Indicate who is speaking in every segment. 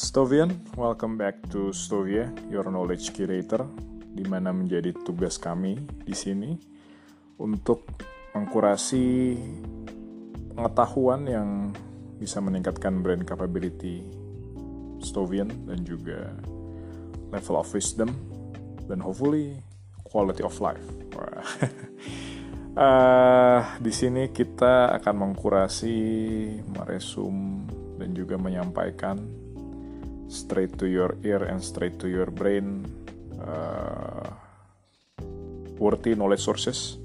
Speaker 1: Stovian, welcome back to Stovia, your knowledge curator, di mana menjadi tugas kami di sini untuk mengkurasi pengetahuan yang bisa meningkatkan brand capability Stovian dan juga level of wisdom dan hopefully quality of life. uh, di sini kita akan mengkurasi, meresum dan juga menyampaikan straight to your ear and straight to your brain uh, worthy knowledge sources.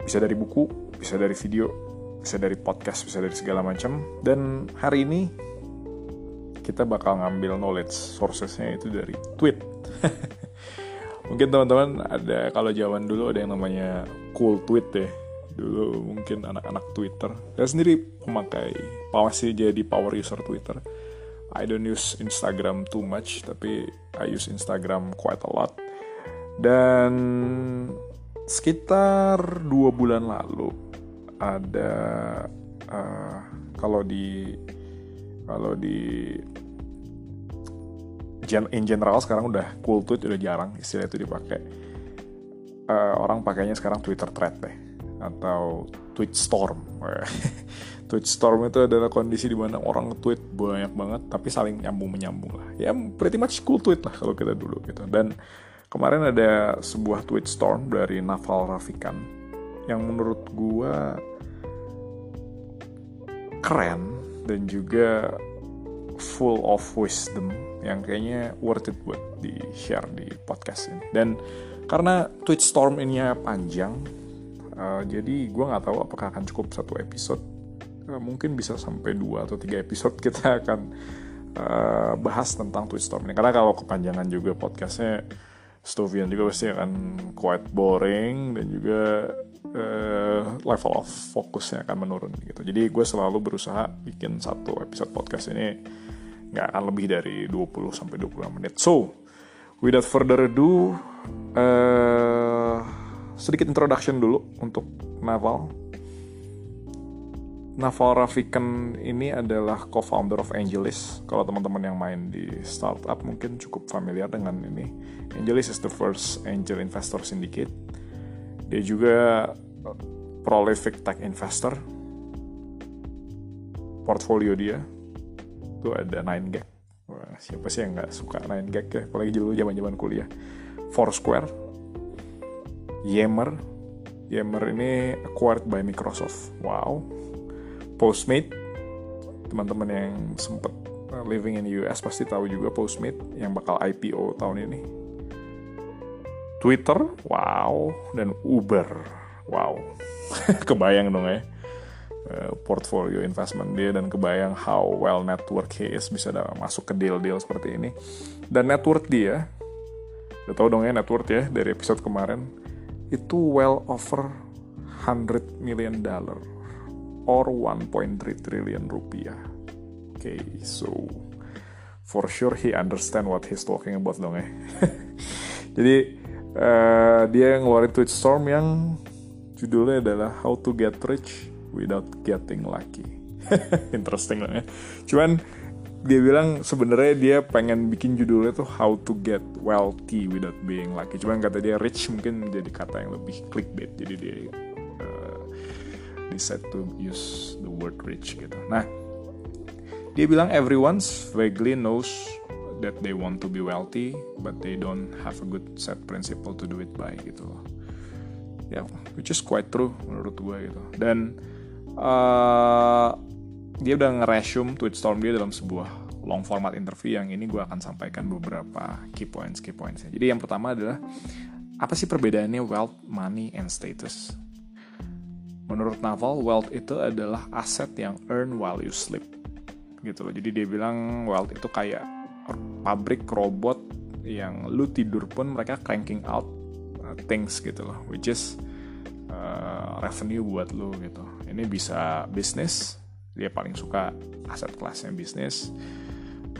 Speaker 1: Bisa dari buku bisa dari video bisa dari podcast bisa dari segala macam. Dan hari ini kita bakal ngambil knowledge sourcesnya itu dari tweet. Mungkin teman-teman ada kalau zaman dulu ada yang namanya cool tweet deh dulu mungkin anak-anak Twitter. Saya sendiri memakai masih jadi power user Twitter I don't use Instagram too much tapi I use Instagram quite a lot. Dan sekitar dua bulan lalu ada uh, kalau di kalau di in general sekarang udah cool tweet udah jarang istilah itu dipakai. Uh, orang pakainya sekarang Twitter thread deh atau tweet storm. Tweet storm itu adalah kondisi di mana orang tweet banyak banget tapi saling nyambung menyambung lah. Ya pretty much cool tweet lah kalau kita dulu gitu. Dan kemarin ada sebuah tweet storm dari Naval Rafikan yang menurut gua keren dan juga full of wisdom yang kayaknya worth it buat di share di podcast ini. Dan karena tweet storm ini panjang uh, jadi gue nggak tahu apakah akan cukup satu episode. Uh, mungkin bisa sampai dua atau tiga episode kita akan uh, bahas tentang tweet storm ini. Karena kalau kepanjangan juga podcastnya Stovian juga pasti akan quite boring dan juga uh, level of fokusnya akan menurun gitu. Jadi gue selalu berusaha bikin satu episode podcast ini nggak akan lebih dari 20 sampai 25 menit. So without further ado uh, sedikit introduction dulu untuk Naval. Naval Rafikan ini adalah co-founder of Angelis. Kalau teman-teman yang main di startup mungkin cukup familiar dengan ini. Angelis is the first angel investor syndicate. Dia juga prolific tech investor. Portfolio dia itu ada 9gag. Wah, siapa sih yang nggak suka 9gag ya? Apalagi dulu zaman-zaman kuliah. Foursquare, Yammer. Yammer ini acquired by Microsoft. Wow. Postmate. Teman-teman yang sempat uh, living in US pasti tahu juga Postmate yang bakal IPO tahun ini. Twitter, wow, dan Uber, wow. kebayang dong ya uh, portfolio investment dia dan kebayang how well network he is bisa masuk ke deal-deal seperti ini. Dan network dia, udah tau dong ya network ya dari episode kemarin itu well over 100 million dollar or 1.3 trillion rupiah. Okay, so for sure he understand what he's talking about dong ya. Jadi uh, dia ngeluarin tweet storm yang judulnya adalah How to Get Rich Without Getting Lucky. Interesting lah ya. Cuman dia bilang sebenarnya dia pengen bikin judulnya tuh how to get wealthy without being lucky. Cuman kata dia rich mungkin jadi kata yang lebih clickbait. Jadi dia uh, decide to use the word rich gitu. Nah, dia bilang everyone's vaguely knows that they want to be wealthy, but they don't have a good set principle to do it by gitu. Ya, yeah, which is quite true menurut gue gitu. Dan uh, dia udah nge-resume storm dia dalam sebuah long format interview yang ini gue akan sampaikan beberapa key points key points jadi yang pertama adalah apa sih perbedaannya wealth, money, and status? Menurut Naval, wealth itu adalah aset yang earn while you sleep. Gitu loh. Jadi dia bilang wealth itu kayak pabrik robot yang lu tidur pun mereka cranking out uh, things gitu loh, which is uh, revenue buat lu gitu. Ini bisa bisnis, dia paling suka aset kelasnya bisnis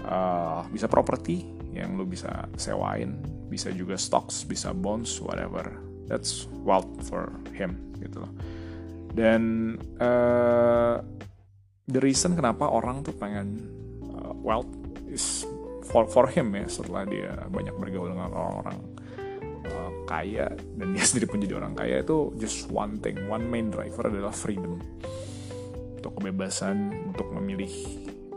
Speaker 1: uh, bisa properti yang lu bisa sewain bisa juga stocks bisa bonds whatever. That's wealth for him gitu loh. Dan uh, the reason kenapa orang tuh pengen uh, wealth is for for him ya setelah dia banyak bergaul dengan orang-orang kaya dan dia sendiri pun jadi orang kaya itu just one thing. One main driver adalah freedom untuk kebebasan untuk memilih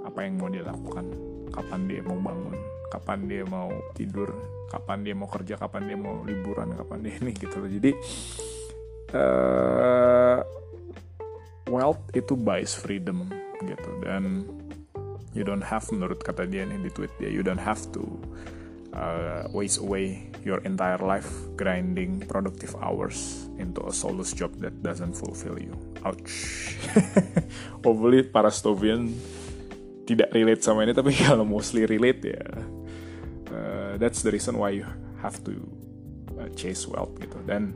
Speaker 1: apa yang mau dia lakukan kapan dia mau bangun kapan dia mau tidur kapan dia mau kerja kapan dia mau liburan kapan dia ini gitu loh. Jadi uh, wealth itu buys freedom gitu. Dan you don't have menurut kata dia nih di tweet dia you don't have to uh, waste away your entire life grinding productive hours into a soulless job that doesn't fulfill you. Ouch. Hopefully para Stovian tidak relate sama ini tapi kalau mostly relate ya uh, that's the reason why you have to uh, chase wealth gitu. Dan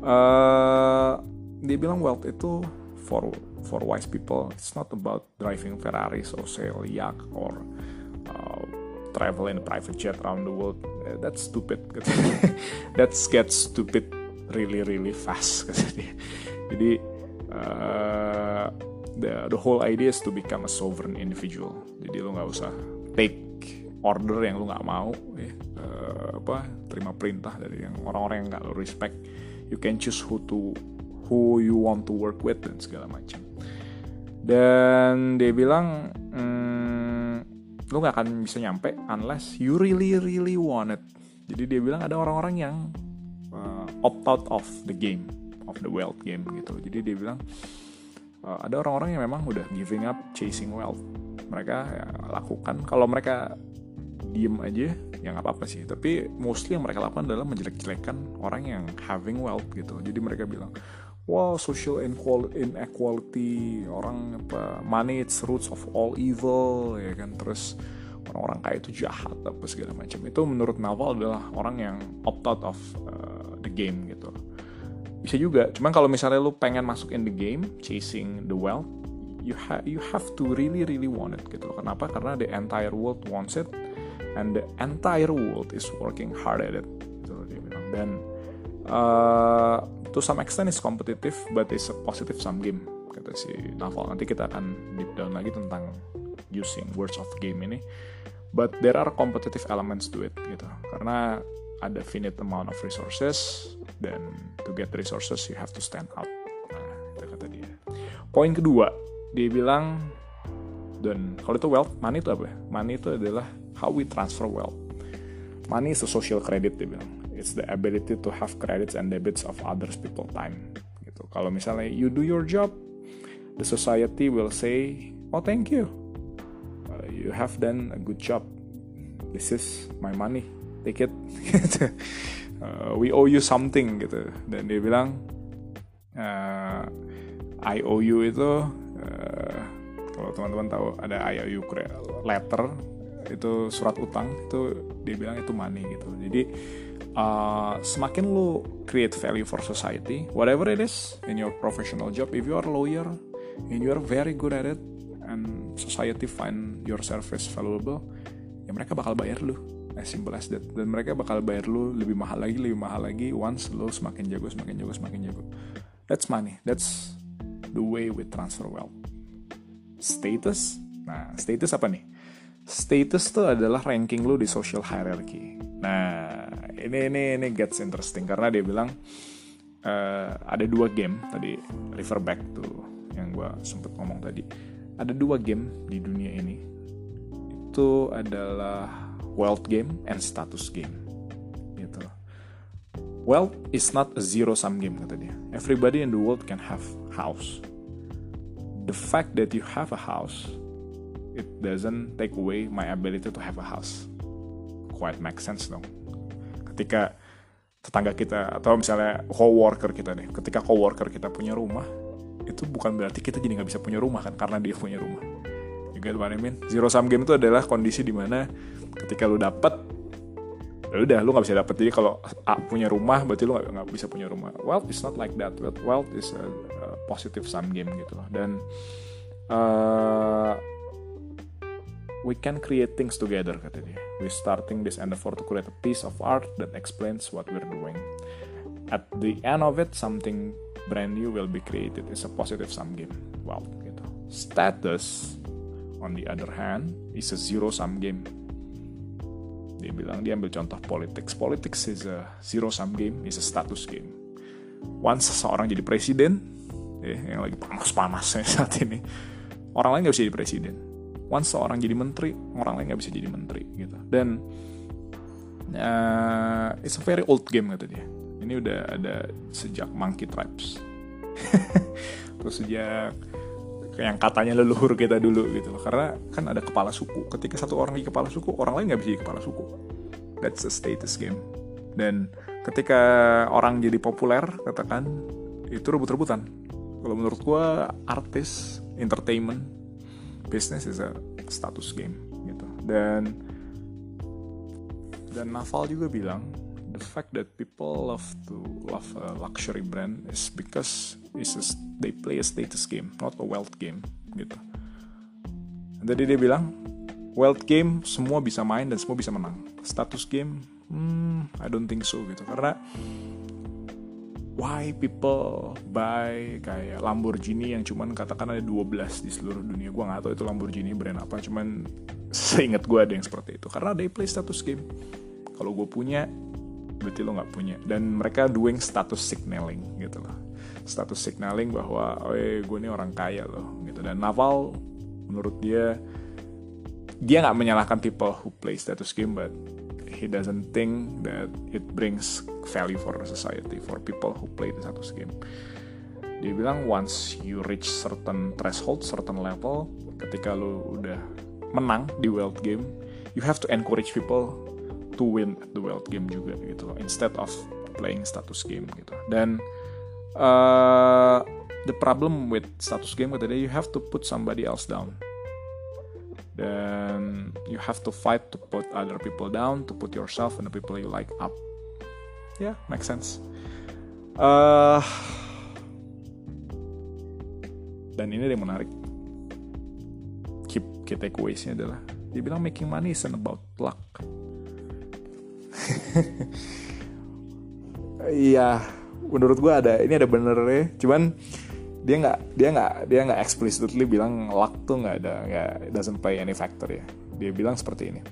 Speaker 1: uh, dia bilang wealth itu for for wise people it's not about driving Ferraris or sail yacht or travel in private jet around the world. Uh, that's stupid. That gets stupid really really fast. Jadi uh, the the whole idea is to become a sovereign individual. Jadi lo nggak usah take order yang lo nggak mau ya uh, apa terima perintah dari yang orang-orang yang nggak lo respect. You can choose who to who you want to work with dan segala macam. Dan dia bilang lu nggak akan bisa nyampe unless you really really want it. Jadi dia bilang ada orang-orang yang uh, opt out of the game of the wealth game gitu. Jadi dia bilang uh, ada orang-orang yang memang udah giving up chasing wealth. Mereka ya, lakukan. Kalau mereka diem aja ya nggak apa-apa sih. Tapi mostly yang mereka lakukan adalah menjelek-jelekan orang yang having wealth gitu. Jadi mereka bilang wow social inequality orang apa money it's roots of all evil ya kan? Terus orang-orang kaya itu jahat apa segala macam. Itu menurut Naval adalah orang yang opt out of uh, the game gitu. Bisa juga cuman kalau misalnya lu pengen masuk in the game chasing the wealth you have you have to really really want it gitu kenapa? Karena the entire world wants it and the entire world is working hard at it gitu dia bilang. Dan uh, to some extent is competitive but it's a positive sum game kata si Naval. Nanti kita akan deep down lagi tentang using words of game ini. But there are competitive elements to it gitu. Karena ada finite amount of resources dan to get resources you have to stand out nah itu kata dia. Poin kedua dia bilang dan kalau itu wealth money itu apa money itu adalah how we transfer wealth. Money is a social credit dia bilang it's the ability to have credits and debits of others people time gitu. Kalau misalnya you do your job the society will say oh thank you. Uh, you have done a good job. This is my money. Take it. Uh, we owe you something gitu. Dan dia bilang uh, I owe you itu uh, kalau teman-teman tahu ada IOU letter itu surat utang itu dia bilang itu money gitu. Jadi uh, semakin lu create value for society, whatever it is in your professional job, if you are a lawyer and you are very good at it, and society find your service valuable, ya mereka bakal bayar lu. As simple as that. Dan mereka bakal bayar lu lebih mahal lagi, lebih mahal lagi once lu semakin jago, semakin jago, semakin jago. That's money. That's the way we transfer wealth. Status? Nah, status apa nih? Status tuh adalah ranking lu di social hierarchy. Nah, ini ini ini gets interesting karena dia bilang uh, ada dua game tadi Riverback tuh yang gue sempet ngomong tadi. Ada dua game di dunia ini. Itu adalah wealth game and status game. Gitu. Wealth is not a zero sum game kata dia. Everybody in the world can have house. The fact that you have a house it doesn't take away my ability to have a house. Quite make sense dong ketika tetangga kita atau misalnya coworker kita nih ketika coworker kita punya rumah itu bukan berarti kita jadi nggak bisa punya rumah kan karena dia punya rumah. You get what I mean? Zero sum game itu adalah kondisi di mana ketika lu dapet ya udah lu nggak bisa dapet. Jadi kalau A punya rumah berarti lu nggak bisa punya rumah. Wealth is not like that. Wealth is a, a positive sum game gitu loh. Dan uh, we can create things together kata dia. We starting this endeavor to create a piece of art that explains what we're doing. At the end of it, something brand new will be created. It's a positive sum game. Wow, gitu. Status, on the other hand is a zero sum game dia bilang dia ambil contoh politics politics is a zero sum game is a status game once seseorang jadi presiden eh, yang lagi panas-panasnya saat ini orang lain nggak bisa jadi presiden once seorang jadi menteri orang lain nggak bisa jadi menteri gitu. Dan uh, it's a very old game kata dia. Ini udah ada sejak monkey tribes. Terus sejak yang katanya leluhur kita dulu gitu loh. Karena kan ada kepala suku. Ketika satu orang di kepala suku orang lain nggak bisa jadi kepala suku. That's a status game. Dan ketika orang jadi populer katakan itu rebut-rebutan. Kalau menurut gua artis entertainment business is a status game gitu dan dan Naval juga bilang the fact that people love to love a luxury brand is because it's a, they play a status game, not a wealth game gitu. Jadi dia bilang wealth game semua bisa main dan semua bisa menang. Status game, hmm, I don't think so gitu. Karena why people buy kayak Lamborghini yang cuman katakan ada 12 di seluruh dunia. Gua nggak tahu itu Lamborghini brand apa, cuman seingat gue ada yang seperti itu. Karena they play status game. Kalau gue punya, berarti lo nggak punya dan mereka doing status signaling gitu loh status signaling bahwa oh gue ini orang kaya loh gitu dan Naval menurut dia dia nggak menyalahkan people who play status game but he doesn't think that it brings value for society for people who play the status game. Dia bilang once you reach certain threshold certain level ketika lo udah menang di world game you have to encourage people to win the world game juga gitu instead of playing status game gitu. Dan uh, the problem with status game katanya you have to put somebody else down dan you have to fight to put other people down to put yourself and the people you like up. Yeah, make sense. Uh, dan ini yang menarik. Keep key takeaways-nya adalah dia bilang making money isn't about luck. Iya, menurut gue ada ini ada benernya. Cuman dia nggak dia nggak dia nggak explicitly bilang luck tuh nggak ada nggak doesn't play any factor ya. Dia bilang seperti ini.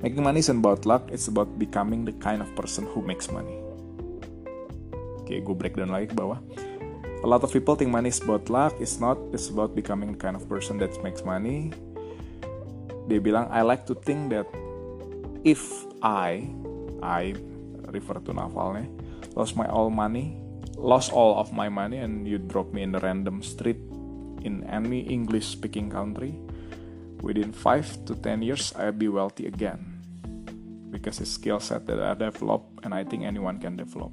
Speaker 1: Making money isn't about luck, it's about becoming the kind of person who makes money. Oke, gue breakdown lagi ke bawah. A lot of people think money is about luck, it's not. It's about becoming the kind of person that makes money. Dia bilang, I like to think that if I I refer to Navalnya lost my all money lost all of my money and you drop me in the random street in any English speaking country. Within 5 to 10 years I'll be wealthy again. Because it's skill set that I develop and I think anyone can develop.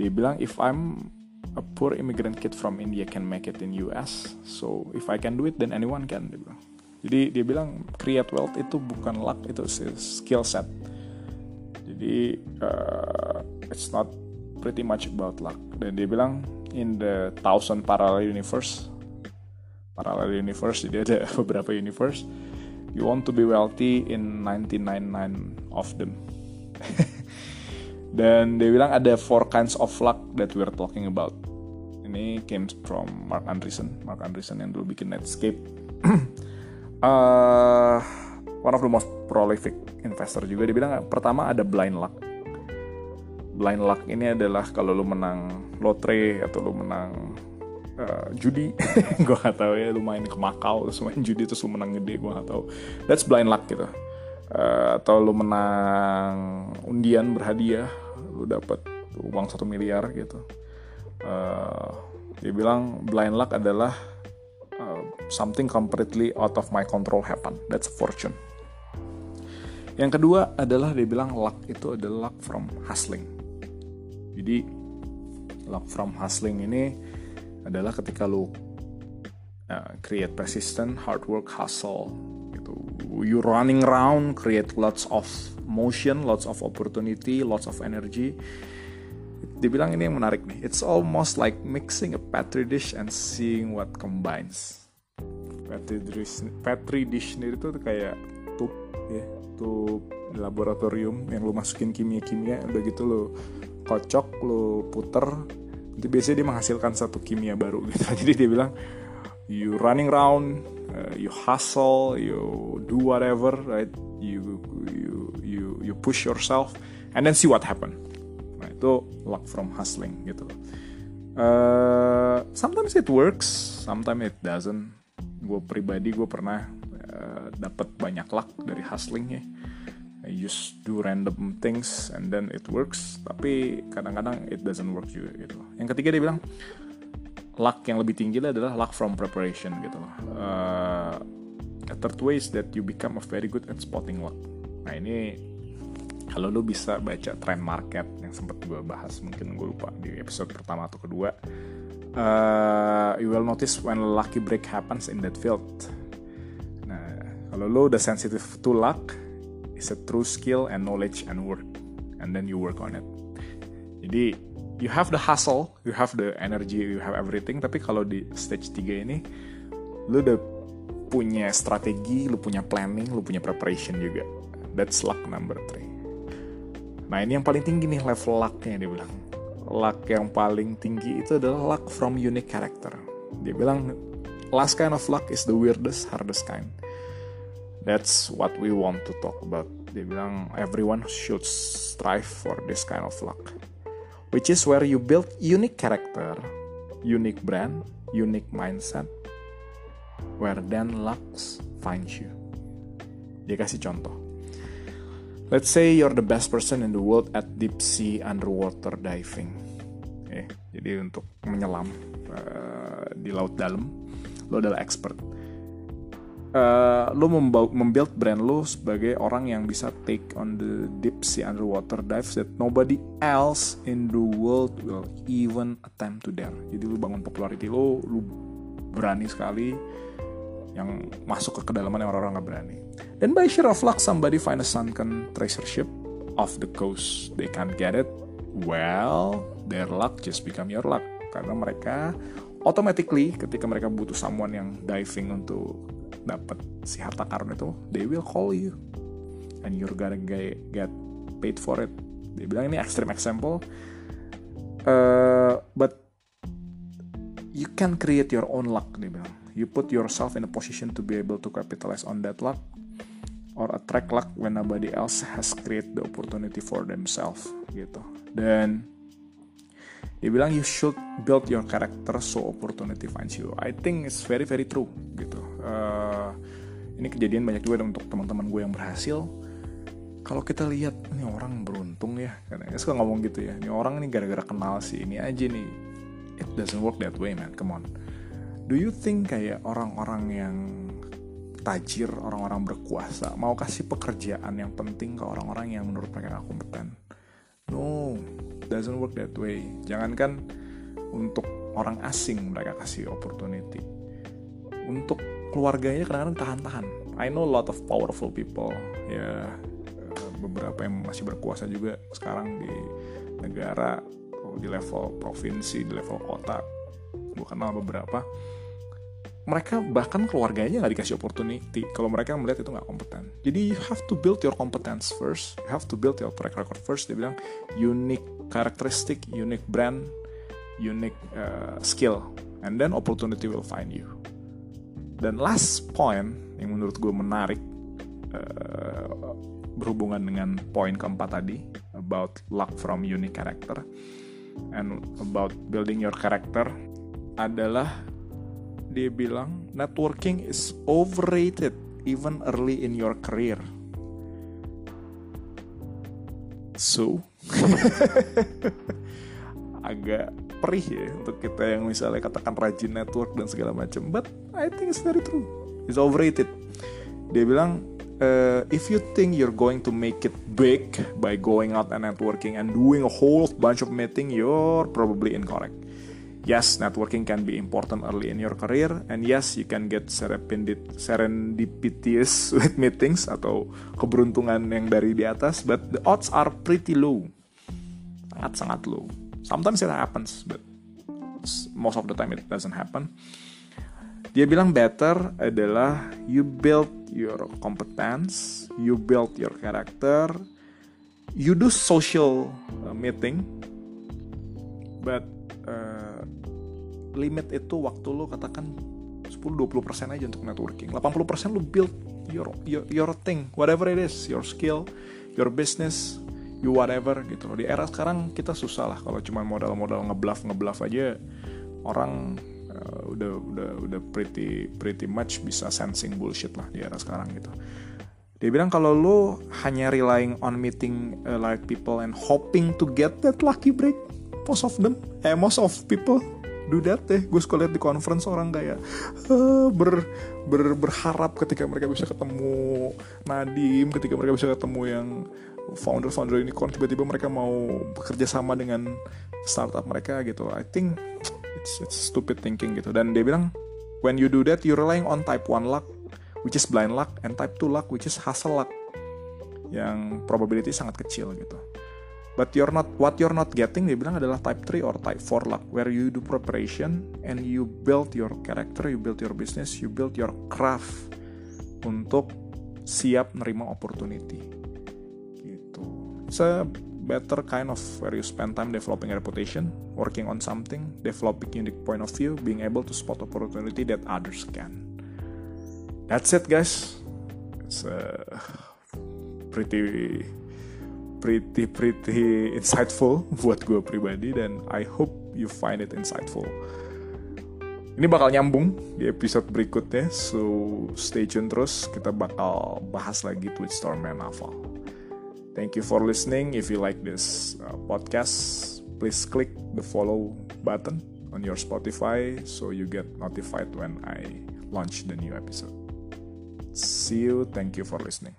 Speaker 1: Dia bilang if I'm a poor immigrant kid from India can make it in US so if I can do it then anyone can dia bilang. Jadi dia bilang create wealth itu bukan luck, itu skill set. Jadi uh, it's not pretty much about luck. Dan dia bilang in the thousand parallel universe, parallel universe jadi ada beberapa universe. You want to be wealthy in 999 of them. Dan dia bilang ada four kinds of luck that we're talking about. Ini came from Mark Andreessen, Mark Andreessen yang dulu bikin Netscape. uh, one of the most prolific investor juga dia bilang pertama ada blind luck blind luck ini adalah kalau lu menang lotre atau lu menang uh, judi gue gak tahu ya lu main ke Makau terus main judi terus lu menang gede gue gak tahu that's blind luck gitu uh, atau lu menang undian berhadiah lu dapat uang satu miliar gitu uh, dia bilang blind luck adalah uh, something completely out of my control happen. That's a fortune. Yang kedua adalah dia bilang luck itu adalah luck from hustling. Jadi luck from hustling ini adalah ketika lu uh, create persistent, hard work, hustle gitu. You running around, create lots of motion, lots of opportunity, lots of energy dibilang ini yang menarik nih. It's almost like mixing a petri dish and seeing what combines. Petri dish, petri dish itu tuh kayak tube ya, tube laboratorium yang lu masukin kimia-kimia, udah gitu lu kocok, lu puter, itu biasanya dia menghasilkan satu kimia baru gitu. Jadi dia bilang you running around uh, you hustle you do whatever right? You you you you push yourself and then see what happen. Nah itu luck from hustling gitu uh, sometimes it works sometimes it doesn't. Gue pribadi gue pernah uh, dapat banyak luck dari hustlingnya I just do random things and then it works tapi kadang-kadang it doesn't work juga gitu yang ketiga dia bilang luck yang lebih tinggi adalah luck from preparation gitu. Uh, a third way is that you become a very good at spotting luck. Nah ini kalau lu bisa baca trend market yang sempat gue bahas mungkin gue lupa di episode pertama atau kedua, uh, you will notice when lucky break happens in that field. Nah kalau lu udah sensitive to luck, it's a true skill and knowledge and work, and then you work on it. Jadi you have the hustle, you have the energy, you have everything. Tapi kalau di stage 3 ini, lu udah punya strategi, lu punya planning, lu punya preparation juga. That's luck number 3. Nah ini yang paling tinggi nih level lucknya dia bilang. Luck yang paling tinggi itu adalah luck from unique character. Dia bilang last kind of luck is the weirdest, hardest kind. That's what we want to talk about. Dia bilang everyone should strive for this kind of luck which is where you build unique character, unique brand, unique mindset, where then luck finds you. Dia kasih contoh. Let's say you're the best person in the world at deep sea underwater diving. Eh, jadi untuk menyelam uh, di laut dalam, lo adalah expert uh, lo membuild brand lo sebagai orang yang bisa take on the deep sea underwater dives that nobody else in the world will even attempt to dare. Jadi lo bangun popularity lo, lo berani sekali yang masuk ke kedalaman yang orang-orang gak berani. Dan by sheer of luck somebody find a sunken treasure ship off the coast. They can't get it. Well, their luck just become your luck karena mereka automatically ketika mereka butuh someone yang diving untuk dapat si harta karun itu they will call you. And you're gonna get, paid for it. Dia bilang ini extreme example. Uh, but you can create your own luck dia bilang. You put yourself in a position to be able to capitalize on that luck or attract luck when nobody else has create the opportunity for themselves gitu. Dan dia bilang you should build your character so opportunity finds you. I think it's very very true gitu. Uh, ini kejadian banyak juga untuk teman-teman gue yang berhasil. Kalau kita lihat ini orang beruntung ya. Karena suka ngomong gitu ya. Ini orang ini gara-gara kenal sih ini aja nih. It doesn't work that way man. Come on. Do you think kayak orang-orang yang tajir, orang-orang berkuasa mau kasih pekerjaan yang penting ke orang-orang yang menurut mereka kompeten? No doesn't work that way. Jangankan untuk orang asing mereka kasih opportunity. Untuk keluarganya kadang-kadang tahan-tahan. I know a lot of powerful people ya. Beberapa yang masih berkuasa juga sekarang di negara di level provinsi di level kota. Gue kenal beberapa. Mereka bahkan keluarganya nggak dikasih opportunity. Kalau mereka melihat itu nggak kompeten. Jadi you have to build your competence first. You have to build your track record first. Dia bilang unique characteristic unique brand unique uh, skill. And then opportunity will find you dan last point yang menurut gue menarik uh, berhubungan dengan poin keempat tadi about luck from unique character and about building your character adalah dia bilang networking is overrated even early in your career. So agak perih ya untuk kita yang misalnya katakan rajin network dan segala macam. But I think it's very true. It's overrated. Dia bilang uh, if you think you're going to make it big by going out and networking and doing a whole bunch of meeting, you're probably incorrect. Yes, networking can be important early in your career, and yes, you can get serendipitous with meetings atau keberuntungan yang dari di atas, but the odds are pretty low, sangat sangat low. Sometimes it happens, but most of the time it doesn't happen. Dia bilang better adalah you build your competence, you build your character, you do social uh, meeting, but uh, limit itu waktu lo katakan 10 10-20% aja untuk networking 80% lu build your, your your thing whatever it is your skill your business you whatever gitu. Loh di era sekarang kita susah lah kalau cuma modal-modal ngebluff ngebluff aja. Orang uh, udah udah udah pretty pretty much bisa sensing bullshit lah di era sekarang gitu. Dia bilang kalau lu hanya relying on meeting uh, like people and hoping to get that lucky break, most of them, eh most of people do that deh. Gue suka lihat di conference orang kayak uh, ber, ber berharap ketika mereka bisa ketemu Nadim, ketika mereka bisa ketemu yang founder-founder unicorn, tiba-tiba mereka mau bekerja sama dengan startup mereka gitu. I think it's, it's stupid thinking gitu. Dan dia bilang when you do that, you relying on type one luck which is blind luck and type 2 luck which is hustle luck yang probability sangat kecil gitu but you're not what you're not getting dia bilang adalah type 3 or type 4 luck where you do preparation and you build your character you build your business you build your craft untuk siap nerima opportunity it's a better kind of where you spend time developing a reputation working on something developing unique point of view being able to spot opportunity that others can. That's it guys. It's uh, pretty pretty pretty insightful buat gue pribadi dan I hope you find it insightful. Ini bakal nyambung di episode berikutnya so stay tune terus. Kita bakal bahas lagi Twitch Storm and Naval thank you for listening if you like this uh, podcast please click the follow button on your Spotify so you get notified when I launch the new episode See you. Thank you for listening.